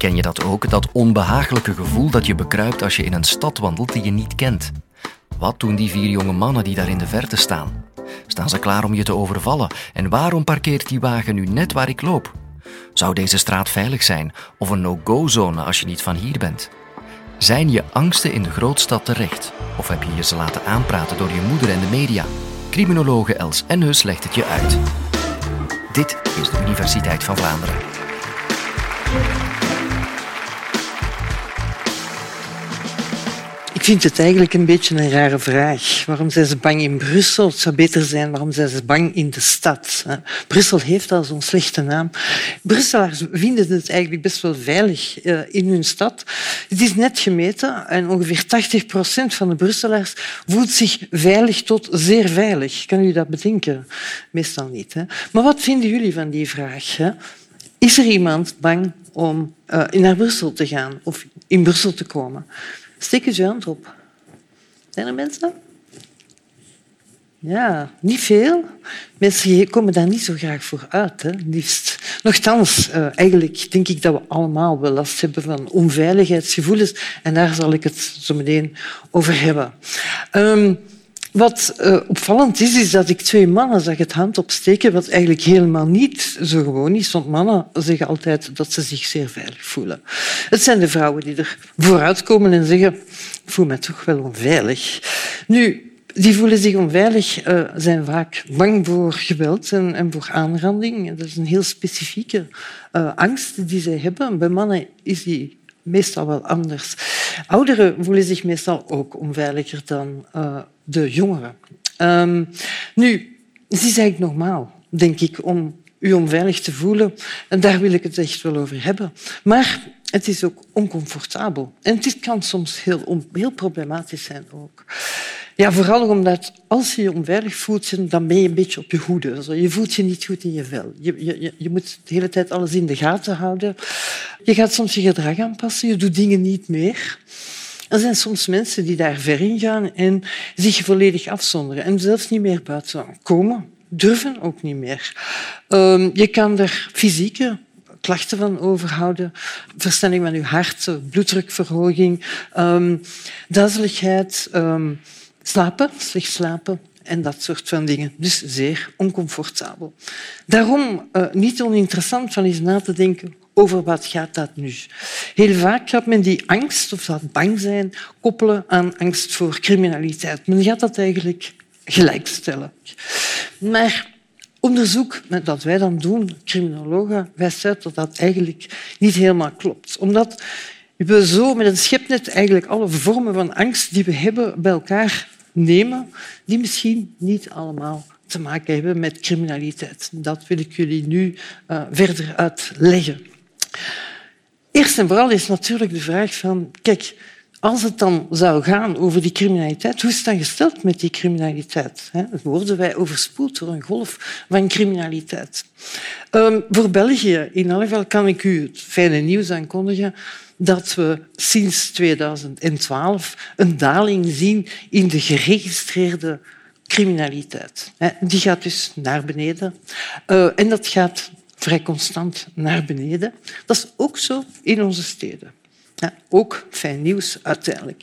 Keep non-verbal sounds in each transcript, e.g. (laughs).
Ken je dat ook, dat onbehagelijke gevoel dat je bekruipt als je in een stad wandelt die je niet kent? Wat doen die vier jonge mannen die daar in de verte staan? Staan ze klaar om je te overvallen? En waarom parkeert die wagen nu net waar ik loop? Zou deze straat veilig zijn of een no-go-zone als je niet van hier bent? Zijn je angsten in de grootstad terecht? Of heb je je ze laten aanpraten door je moeder en de media? Criminologe Els Enhus legt het je uit. Dit is de Universiteit van Vlaanderen. Vind het eigenlijk een beetje een rare vraag. Waarom zijn ze bang in Brussel? Het zou beter zijn, waarom zijn ze bang in de stad? Brussel heeft al zo'n slechte naam. Brusselaars vinden het eigenlijk best wel veilig eh, in hun stad. Het is net gemeten en ongeveer 80 procent van de Brusselaars voelt zich veilig tot zeer veilig. Kan u dat bedenken? Meestal niet. Hè? Maar wat vinden jullie van die vraag? Is er iemand bang om uh, naar Brussel te gaan of in Brussel te komen? Steek je hand op. Zijn er mensen? Ja, niet veel. Mensen komen daar niet zo graag voor uit, hè, liefst. Nochtans, uh, eigenlijk denk ik dat we allemaal wel last hebben van onveiligheidsgevoelens. En daar zal ik het zo meteen over hebben. Um, wat uh, opvallend is, is dat ik twee mannen zag het hand opsteken, wat eigenlijk helemaal niet zo gewoon is, want mannen zeggen altijd dat ze zich zeer veilig voelen. Het zijn de vrouwen die er vooruit komen en zeggen ik voel me toch wel onveilig. Nu, die voelen zich onveilig, uh, zijn vaak bang voor geweld en, voor aanranding. Dat is een heel specifieke uh, angst die zij hebben. Bij mannen is die meestal wel anders. Ouderen voelen zich meestal ook onveiliger dan uh, de jongeren. Um, nu, het is eigenlijk normaal, denk ik, om u onveilig te voelen. En daar wil ik het echt wel over hebben. Maar het is ook oncomfortabel. En dit kan soms heel, heel problematisch zijn ook. Ja, vooral omdat als je je onveilig voelt, dan ben je een beetje op je hoede. Je voelt je niet goed in je vel. Je, je, je moet de hele tijd alles in de gaten houden. Je gaat soms je gedrag aanpassen, je doet dingen niet meer. Er zijn soms mensen die daar ver in gaan en zich volledig afzonderen en zelfs niet meer buiten komen. Durven ook niet meer. Um, je kan er fysieke klachten van overhouden. Verstelling van je hart, bloeddrukverhoging, um, duizeligheid, um, slapen, slecht slapen en dat soort van dingen. Dus zeer oncomfortabel. Daarom uh, niet oninteressant van eens na te denken over wat gaat dat nu. Heel vaak gaat men die angst of dat bang zijn koppelen aan angst voor criminaliteit. Men gaat dat eigenlijk gelijkstellen. Maar onderzoek dat wij dan doen, criminologen, wijst uit dat dat eigenlijk niet helemaal klopt. Omdat we zo met een schepnet eigenlijk alle vormen van angst die we hebben bij elkaar nemen, die misschien niet allemaal te maken hebben met criminaliteit. Dat wil ik jullie nu uh, verder uitleggen. Eerst en vooral is natuurlijk de vraag van, kijk, als het dan zou gaan over die criminaliteit, hoe is het dan gesteld met die criminaliteit? Worden wij overspoeld door een golf van criminaliteit? Um, voor België, in elk kan ik u het fijne nieuws aankondigen dat we sinds 2012 een daling zien in de geregistreerde criminaliteit. Die gaat dus naar beneden. Uh, en dat gaat vrij constant naar beneden. Dat is ook zo in onze steden. Ook fijn nieuws uiteindelijk.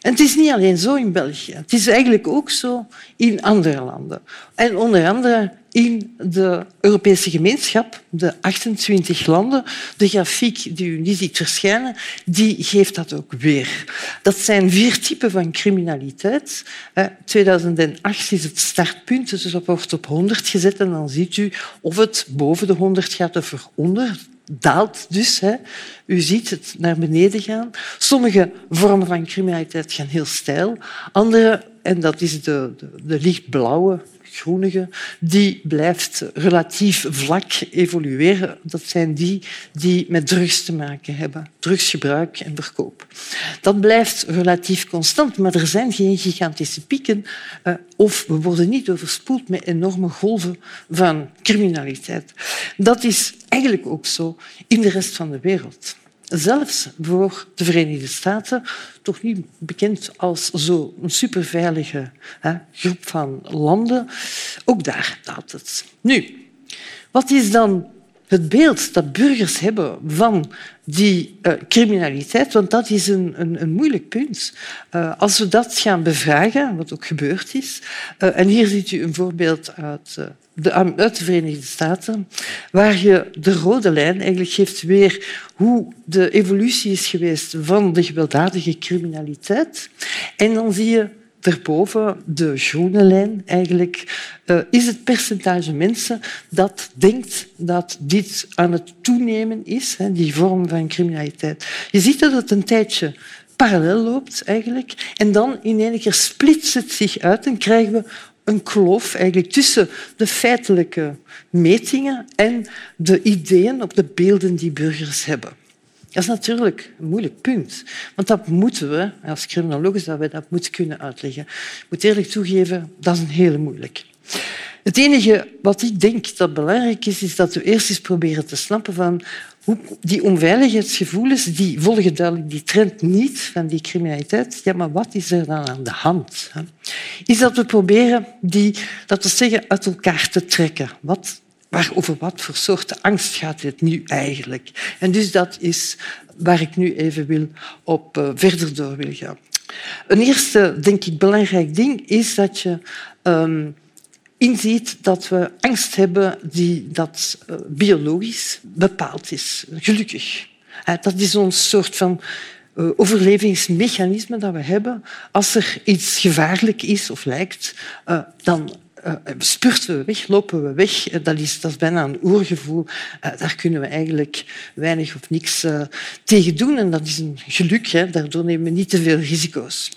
En het is niet alleen zo in België. Het is eigenlijk ook zo in andere landen. En onder andere in de Europese gemeenschap, de 28 landen. De grafiek die u niet ziet verschijnen, die geeft dat ook weer. Dat zijn vier typen van criminaliteit. 2008 is het startpunt, dus dat wordt op 100 gezet en dan ziet u of het boven de 100 gaat of eronder daalt dus. U ziet het naar beneden gaan. Sommige vormen van criminaliteit gaan heel stijl. Andere, en dat is de, de, lichtblauwe groenige, die blijft relatief vlak evolueren. Dat zijn die die met drugs te maken hebben, drugsgebruik en verkoop. Dat blijft relatief constant, maar er zijn geen gigantische pieken uh, of we worden niet overspoeld met enorme golven van criminaliteit. Dat is eigenlijk ook zo in de rest van de wereld zelfs voor de Verenigde Staten, toch niet bekend als zo'n superveilige hè, groep van landen, ook daar daalt het. Nu, wat is dan het beeld dat burgers hebben van die uh, criminaliteit, want dat is een, een, een moeilijk punt. Uh, als we dat gaan bevragen, wat ook gebeurd is, uh, en hier ziet u een voorbeeld uit uit de Verenigde Staten, waar je de rode lijn eigenlijk geeft weer hoe de evolutie is geweest van de gewelddadige criminaliteit. En dan zie je daarboven, de groene lijn eigenlijk, uh, is het percentage mensen dat denkt dat dit aan het toenemen is, hè, die vorm van criminaliteit. Je ziet dat het een tijdje parallel loopt eigenlijk. En dan in één keer splitst het zich uit en krijgen we een kloof eigenlijk tussen de feitelijke metingen en de ideeën of de beelden die burgers hebben. Dat is natuurlijk een moeilijk punt. Want dat moeten we, als criminologen, dat we dat moeten kunnen uitleggen. Ik moet eerlijk toegeven, dat is een hele moeilijk. Het enige wat ik denk dat belangrijk is, is dat we eerst eens proberen te snappen van die onveiligheidsgevoelens die volgen duidelijk die trend niet van die criminaliteit. Ja, maar wat is er dan aan de hand? Is dat we proberen die, dat we zeggen, uit elkaar te trekken. Wat maar over wat voor soort angst gaat het nu eigenlijk? En dus dat is waar ik nu even wil op uh, verder door wil gaan. Een eerste, denk ik, belangrijk ding is dat je um, inziet dat we angst hebben die dat uh, biologisch bepaald is. Gelukkig. Dat is ons soort van uh, overlevingsmechanisme dat we hebben. Als er iets gevaarlijk is of lijkt, dan uh, spurten we weg, lopen we weg. Eh, dat is, dat is bijna een oergevoel. Daar kunnen we eigenlijk weinig of niks tegen doen. En dat is een geluk. Hè. Daardoor nemen we niet te veel risico's.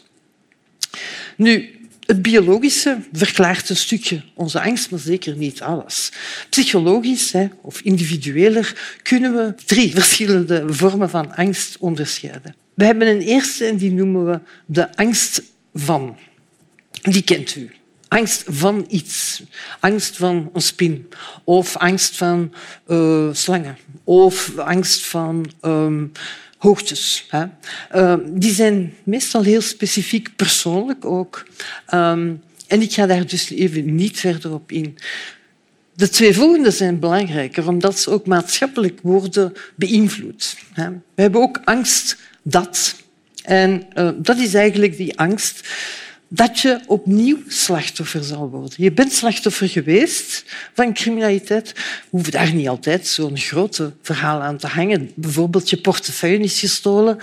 Nu, het biologische verklaart een stukje onze angst, maar zeker niet alles. Psychologisch of individueler kunnen we drie (laughs) verschillende vormen van angst onderscheiden. We hebben een eerste en die noemen we de angst van. Die kent u. Angst van iets. Angst van een spin. Of angst van uh, slangen. Of angst van um, hoogtes. Hè. Uh, die zijn meestal heel specifiek persoonlijk ook. Um, en ik ga daar dus even niet verder op in. De twee volgende zijn belangrijker, omdat ze ook maatschappelijk worden beïnvloed. We hebben ook angst dat. En uh, dat is eigenlijk die angst dat je opnieuw slachtoffer zal worden. Je bent slachtoffer geweest van criminaliteit. Hoeven daar niet altijd zo'n grote verhaal aan te hangen. Bijvoorbeeld je portefeuille is gestolen,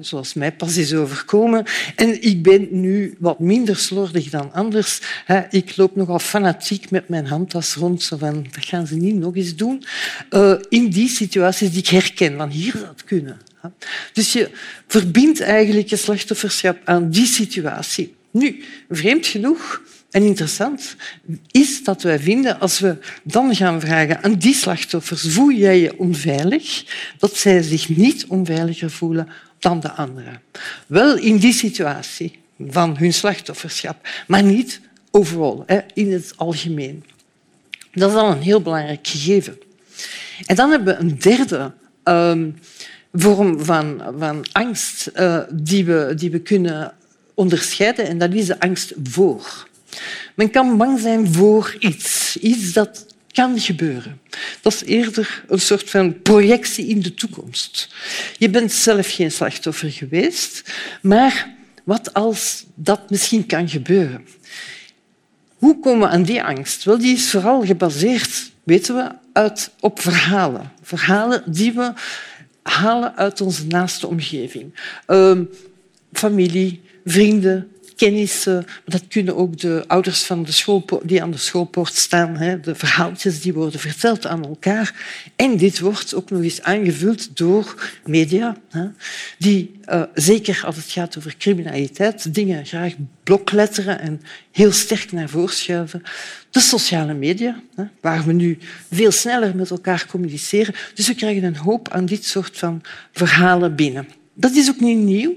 zoals mij pas is overkomen. En ik ben nu wat minder slordig dan anders. Hè. Ik loop nogal fanatiek met mijn handtas rond. Zo van, dat gaan ze niet nog eens doen. Uh, in die situaties die ik herken. Van hier zou het kunnen. Dus je verbindt eigenlijk je slachtofferschap aan die situatie. Nu, vreemd genoeg en interessant is dat wij vinden, als we dan gaan vragen aan die slachtoffers, voel jij je onveilig, dat zij zich niet onveiliger voelen dan de anderen. Wel in die situatie van hun slachtofferschap, maar niet overal, in het algemeen. Dat is al een heel belangrijk gegeven. En dan hebben we een derde um, vorm van, angst uh, die, we, die we kunnen onderscheiden en dat is de angst voor. Men kan bang zijn voor iets, iets dat kan gebeuren. Dat is eerder een soort van projectie in de toekomst. Je bent zelf geen slachtoffer geweest, maar wat als dat misschien kan gebeuren? Hoe komen we aan die angst? Wel, die is vooral gebaseerd, weten we, uit, op verhalen. Verhalen die we halen uit onze naaste omgeving. Uh, familie, vrienden, kennissen. Dat kunnen ook de ouders van de school, die aan de schoolpoort staan. Hè, de verhaaltjes die worden verteld aan elkaar. En dit wordt ook nog eens aangevuld door media, hè, die, uh, zeker als het gaat over criminaliteit, dingen graag blokletteren en heel sterk naar voren schuiven. De sociale media, hè, waar we nu veel sneller met elkaar communiceren. Dus we krijgen een hoop aan dit soort van verhalen binnen. Dat is ook niet nieuw.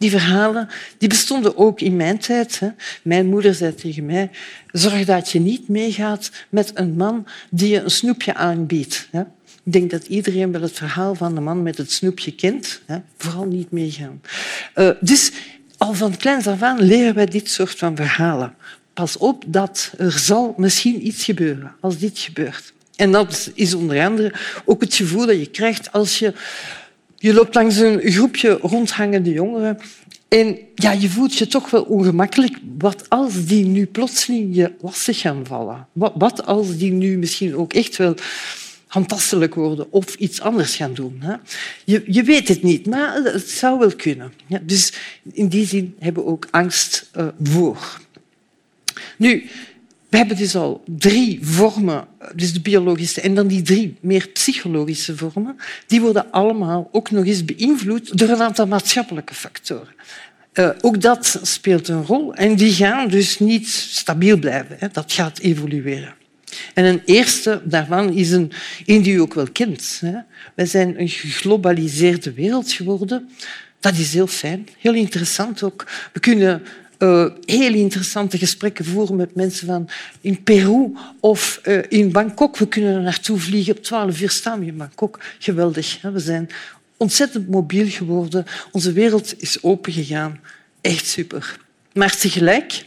Die verhalen die bestonden ook in mijn tijd. Hè. Mijn moeder zei tegen mij, zorg dat je niet meegaat met een man die je een snoepje aanbiedt. Ik denk dat iedereen wel het verhaal van de man met het snoepje kent. Hè. Vooral niet meegaan. Uh, dus al van kleins af aan leren wij dit soort van verhalen. Pas op dat er zal misschien iets gebeuren als dit gebeurt. En dat is onder andere ook het gevoel dat je krijgt als je... Je loopt langs een groepje rondhangende jongeren en ja, je voelt je toch wel ongemakkelijk. Wat als die nu plotseling je lastig gaan vallen? Wat als die nu misschien ook echt wel handtastelijk worden of iets anders gaan doen. Hè? Je, je weet het niet, maar het zou wel kunnen. Ja, dus in die zin hebben we ook angst uh, voor. Nu, we hebben dus al drie vormen, dus de biologische en dan die drie meer psychologische vormen, die worden allemaal ook nog eens beïnvloed door een aantal maatschappelijke factoren. Uh, ook dat speelt een rol en die gaan dus niet stabiel blijven. Hè. Dat gaat evolueren. En een eerste daarvan is een, een die u ook wel kent. Hè. Wij zijn een geglobaliseerde wereld geworden. Dat is heel fijn, heel interessant ook. We kunnen uh, heel interessante gesprekken voeren met mensen van in Peru of uh, in Bangkok. We kunnen er naartoe vliegen. Op twaalf uur staan we in Bangkok. Geweldig. Hè? We zijn ontzettend mobiel geworden. Onze wereld is opengegaan. Echt super. Maar tegelijk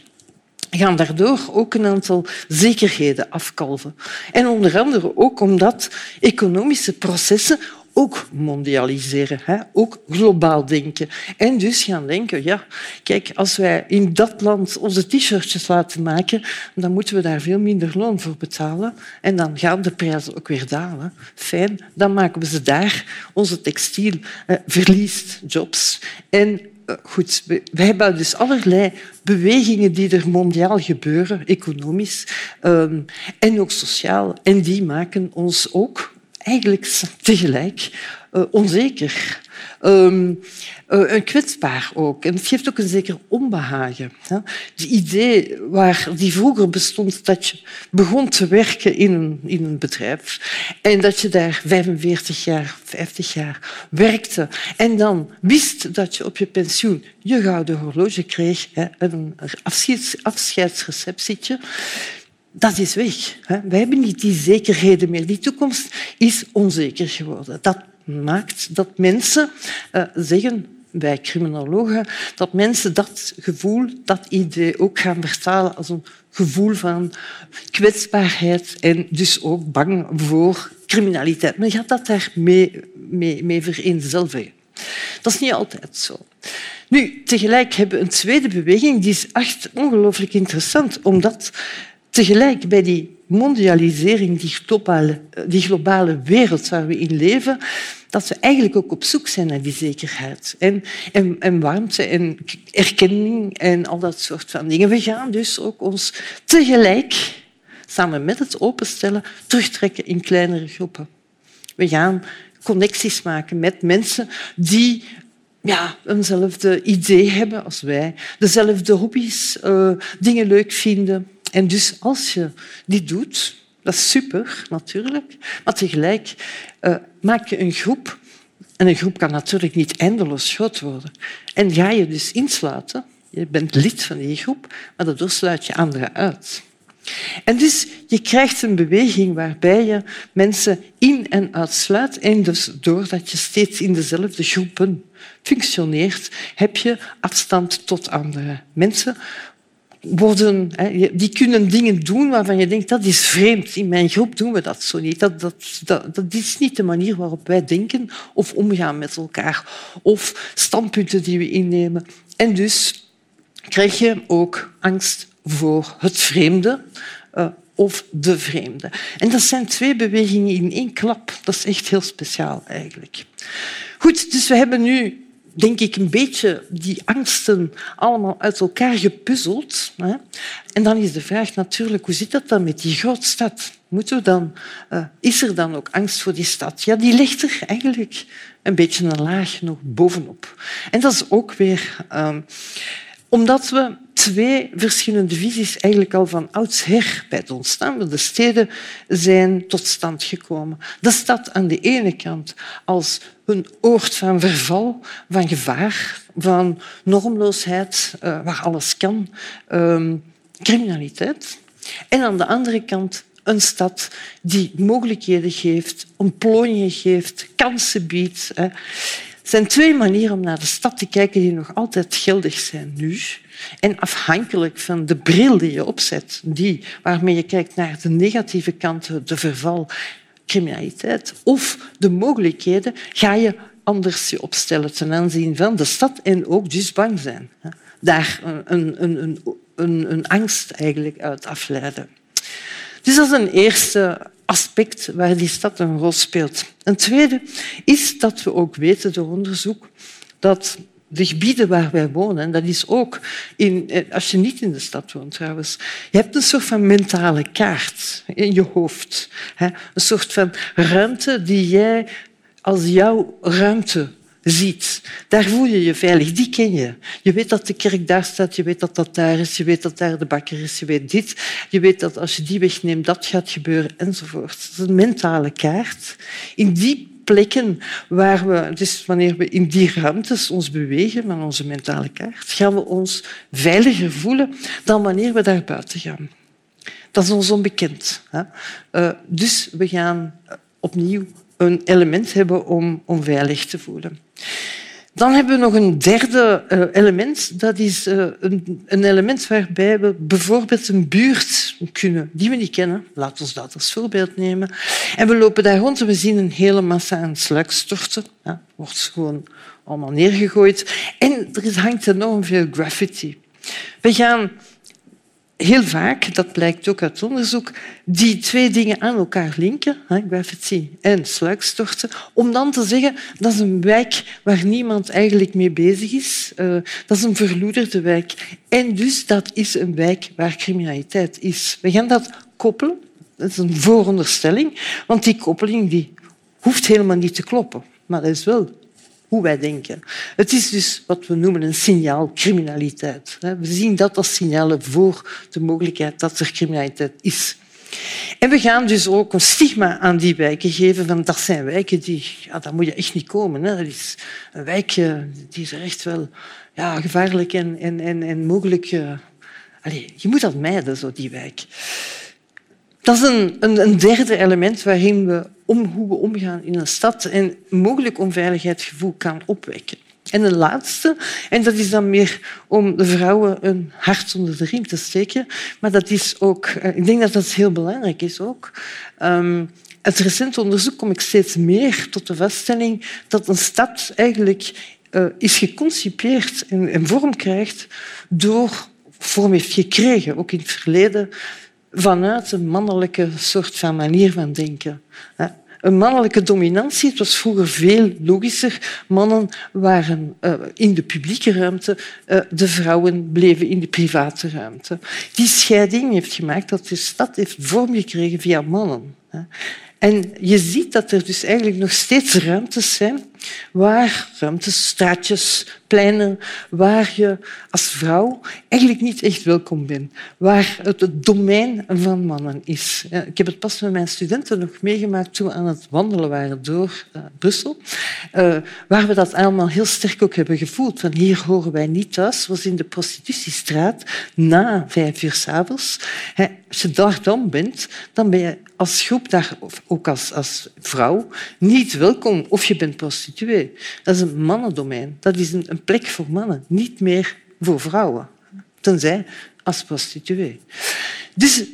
gaan daardoor ook een aantal zekerheden afkalven. En onder andere ook omdat economische processen ook mondialiseren, hè? ook globaal denken. En dus gaan denken, ja, kijk, als wij in dat land onze t-shirtjes laten maken, dan moeten we daar veel minder loon voor betalen. En dan gaan de prijzen ook weer dalen. Fijn, dan maken we ze daar. Onze textiel eh, verliest jobs. En eh, goed, we, hebben dus allerlei bewegingen die er mondiaal gebeuren, economisch um, en ook sociaal. En die maken ons ook eigenlijk tegelijk uh, onzeker. Um, uh, kwetsbaar ook. En het geeft ook een zeker onbehagen. Het idee waar die vroeger bestond dat je begon te werken in een, in een bedrijf en dat je daar 45 jaar, 50 jaar werkte en dan wist dat je op je pensioen je gouden horloge kreeg, hè, een afscheids, afscheidsreceptietje, dat is weg. We hebben niet die zekerheden meer. Die toekomst is onzeker geworden. Dat maakt dat mensen uh, zeggen, wij criminologen, dat mensen dat gevoel, dat idee ook gaan vertalen als een gevoel van kwetsbaarheid en dus ook bang voor criminaliteit. Men gaat dat daarmee mee, mee vereenzelvigen. Dat is niet altijd zo. Nu, tegelijk hebben we een tweede beweging, die is echt ongelooflijk interessant, omdat tegelijk bij die mondialisering, die globale, die globale wereld waar we in leven, dat we eigenlijk ook op zoek zijn naar die zekerheid en, en, warmte en erkenning en al dat soort van dingen. We gaan dus ook ons tegelijk, samen met het openstellen, terugtrekken in kleinere groepen. We gaan connecties maken met mensen die ja, eenzelfde idee hebben als wij, dezelfde hobby's, uh, dingen leuk vinden, en dus als je dit doet, dat is super natuurlijk, maar tegelijk uh, maak je een groep. En een groep kan natuurlijk niet eindeloos groot worden. En ga je dus insluiten, je bent lid van die groep, maar daardoor sluit je anderen uit. En dus je krijgt een beweging waarbij je mensen in- en uitsluit. En dus doordat je steeds in dezelfde groepen functioneert, heb je afstand tot andere mensen, worden, die kunnen dingen doen waarvan je denkt dat is vreemd. In mijn groep doen we dat zo niet. Dat, dat, dat, dat is niet de manier waarop wij denken of omgaan met elkaar. Of standpunten die we innemen. En dus krijg je ook angst voor het vreemde uh, of de vreemde. En dat zijn twee bewegingen in één klap. Dat is echt heel speciaal eigenlijk. Goed, dus we hebben nu denk ik, een beetje die angsten allemaal uit elkaar gepuzzeld. Hè? En dan is de vraag natuurlijk, hoe zit dat dan met die grootstad? Moeten we dan, uh, is er dan ook angst voor die stad? Ja, die ligt er eigenlijk een beetje een laag nog bovenop. En dat is ook weer... Uh, omdat we twee verschillende visies eigenlijk al van oudsher bij het ontstaan van de steden zijn tot stand gekomen. De stad aan de ene kant als een oord van verval, van gevaar, van normloosheid, uh, waar alles kan, um, criminaliteit. En aan de andere kant een stad die mogelijkheden geeft, ontplooiingen geeft, kansen biedt. Hè. zijn twee manieren om naar de stad te kijken die nog altijd geldig zijn nu. En afhankelijk van de bril die je opzet, die waarmee je kijkt naar de negatieve kanten, de verval, criminaliteit of de mogelijkheden, ga je anders je opstellen ten aanzien van de stad en ook dus bang zijn. Daar een, een, een, een, een angst eigenlijk uit afleiden. Dus dat is een eerste aspect waar die stad een rol speelt. Een tweede is dat we ook weten door onderzoek dat de gebieden waar wij wonen, dat is ook in, eh, als je niet in de stad woont trouwens, je hebt een soort van mentale kaart in je hoofd. Een soort van ruimte die jij als jouw ruimte ziet. Daar voel je je veilig, die ken je. Je weet dat de kerk daar staat, je weet dat dat daar is, je weet dat daar de bakker is, je weet dit. Je weet dat als je die wegneemt, dat gaat gebeuren, enzovoort. Dat is een mentale kaart. In die plekken waar we, dus wanneer we in die ruimtes ons bewegen van onze mentale kaart, gaan we ons veiliger voelen dan wanneer we daar buiten gaan. Dat is ons onbekend. Uh, dus we gaan opnieuw een element hebben om, om veilig te voelen. Dan hebben we nog een derde uh, element. Dat is uh, een, element waarbij we bijvoorbeeld een buurt kunnen die we niet kennen. Laten we dat als voorbeeld nemen. En we lopen daar rond en we zien een hele massa aan sluikstorten. Ja, wordt gewoon allemaal neergegooid. En er hangt enorm veel graffiti. We gaan heel vaak, dat blijkt ook uit onderzoek, die twee dingen aan elkaar linken, graffiti en sluikstorten, om dan te zeggen dat is een wijk waar niemand eigenlijk mee bezig is. Uh, dat is een verloederde wijk. En dus dat is een wijk waar criminaliteit is. We gaan dat koppelen. Dat is een vooronderstelling, want die koppeling die hoeft helemaal niet te kloppen. Maar dat is wel hoe wij denken. Het is dus wat we noemen een signaalcriminaliteit. We zien dat als signalen voor de mogelijkheid dat er criminaliteit is. En we gaan dus ook een stigma aan die wijken geven. Van dat zijn wijken die... Ja, daar moet je echt niet komen. Hè. Dat is een wijk die is echt wel ja, gevaarlijk en, en, en, en mogelijk... Uh, allez, je moet dat mijden, zo, die wijk. Dat is een, een, een derde element waarin we om hoe we omgaan in een stad en mogelijk onveiligheidsgevoel kan opwekken. En een laatste, en dat is dan meer om de vrouwen een hart onder de riem te steken, maar dat is ook, eh, ik denk dat dat heel belangrijk is ook. Um, uit recent onderzoek kom ik steeds meer tot de vaststelling dat een stad eigenlijk uh, is geconcipeerd en, en vorm krijgt door vorm heeft gekregen, ook in het verleden, vanuit een mannelijke soort van manier van denken. Een mannelijke dominantie. Het was vroeger veel logischer. Mannen waren uh, in de publieke ruimte, uh, de vrouwen bleven in de private ruimte. Die scheiding heeft gemaakt dat de stad heeft vorm gekregen via mannen. En je ziet dat er dus eigenlijk nog steeds ruimtes zijn waar ruimtes, straatjes, pleinen, waar je als vrouw eigenlijk niet echt welkom bent, waar het het domein van mannen is. Ik heb het pas met mijn studenten nog meegemaakt toen we aan het wandelen waren door uh, Brussel, uh, waar we dat allemaal heel sterk ook hebben gevoeld. Van hier horen wij niet thuis, was in de prostitutiestraat na vijf uur s'avonds. Als je daar dan bent, dan ben je als groep, daar, ook als, als vrouw, niet welkom of je bent prostituee. Dat is een mannendomein. Dat is een, plek voor mannen, niet meer voor vrouwen. Tenzij als prostituee. Dus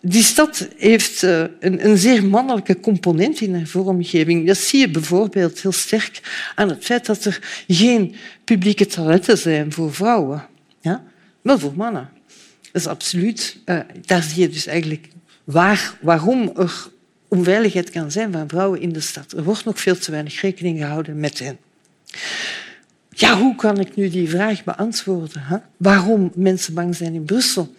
die stad heeft eh, een, een, zeer mannelijke component in haar vormgeving. Dat zie je bijvoorbeeld heel sterk aan het feit dat er geen publieke toiletten zijn voor vrouwen. Ja? Wel voor mannen. Dat is absoluut. Uh, daar zie je dus eigenlijk waar, waarom er onveiligheid kan zijn van vrouwen in de stad. Er wordt nog veel te weinig rekening gehouden met hen. Ja, hoe kan ik nu die vraag beantwoorden? Hè? Waarom mensen bang zijn in Brussel?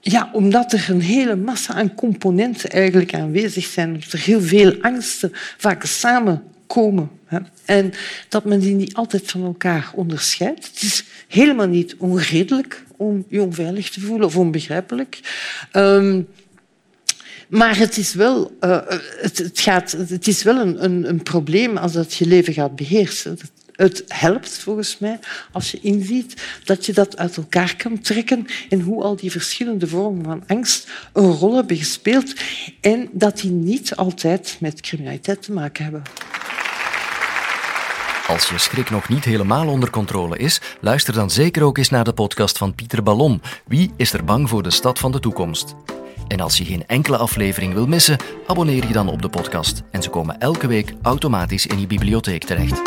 Ja, omdat er een hele massa aan componenten eigenlijk aanwezig zijn. Dat er heel veel angsten vaak samenkomen. Hè? En dat men die niet altijd van elkaar onderscheidt. Het is helemaal niet onredelijk om je onveilig te voelen of onbegrijpelijk. Um, maar het is wel, het, het, gaat, het is wel een, een, een, probleem als dat je leven gaat beheersen. Het helpt volgens mij als je inziet dat je dat uit elkaar kan trekken en hoe al die verschillende vormen van angst een rol hebben gespeeld en dat die niet altijd met criminaliteit te maken hebben. Als je schrik nog niet helemaal onder controle is, luister dan zeker ook eens naar de podcast van Pieter Ballon. Wie is er bang voor de stad van de toekomst? En als je geen enkele aflevering wil missen, abonneer je dan op de podcast. En ze komen elke week automatisch in je bibliotheek terecht.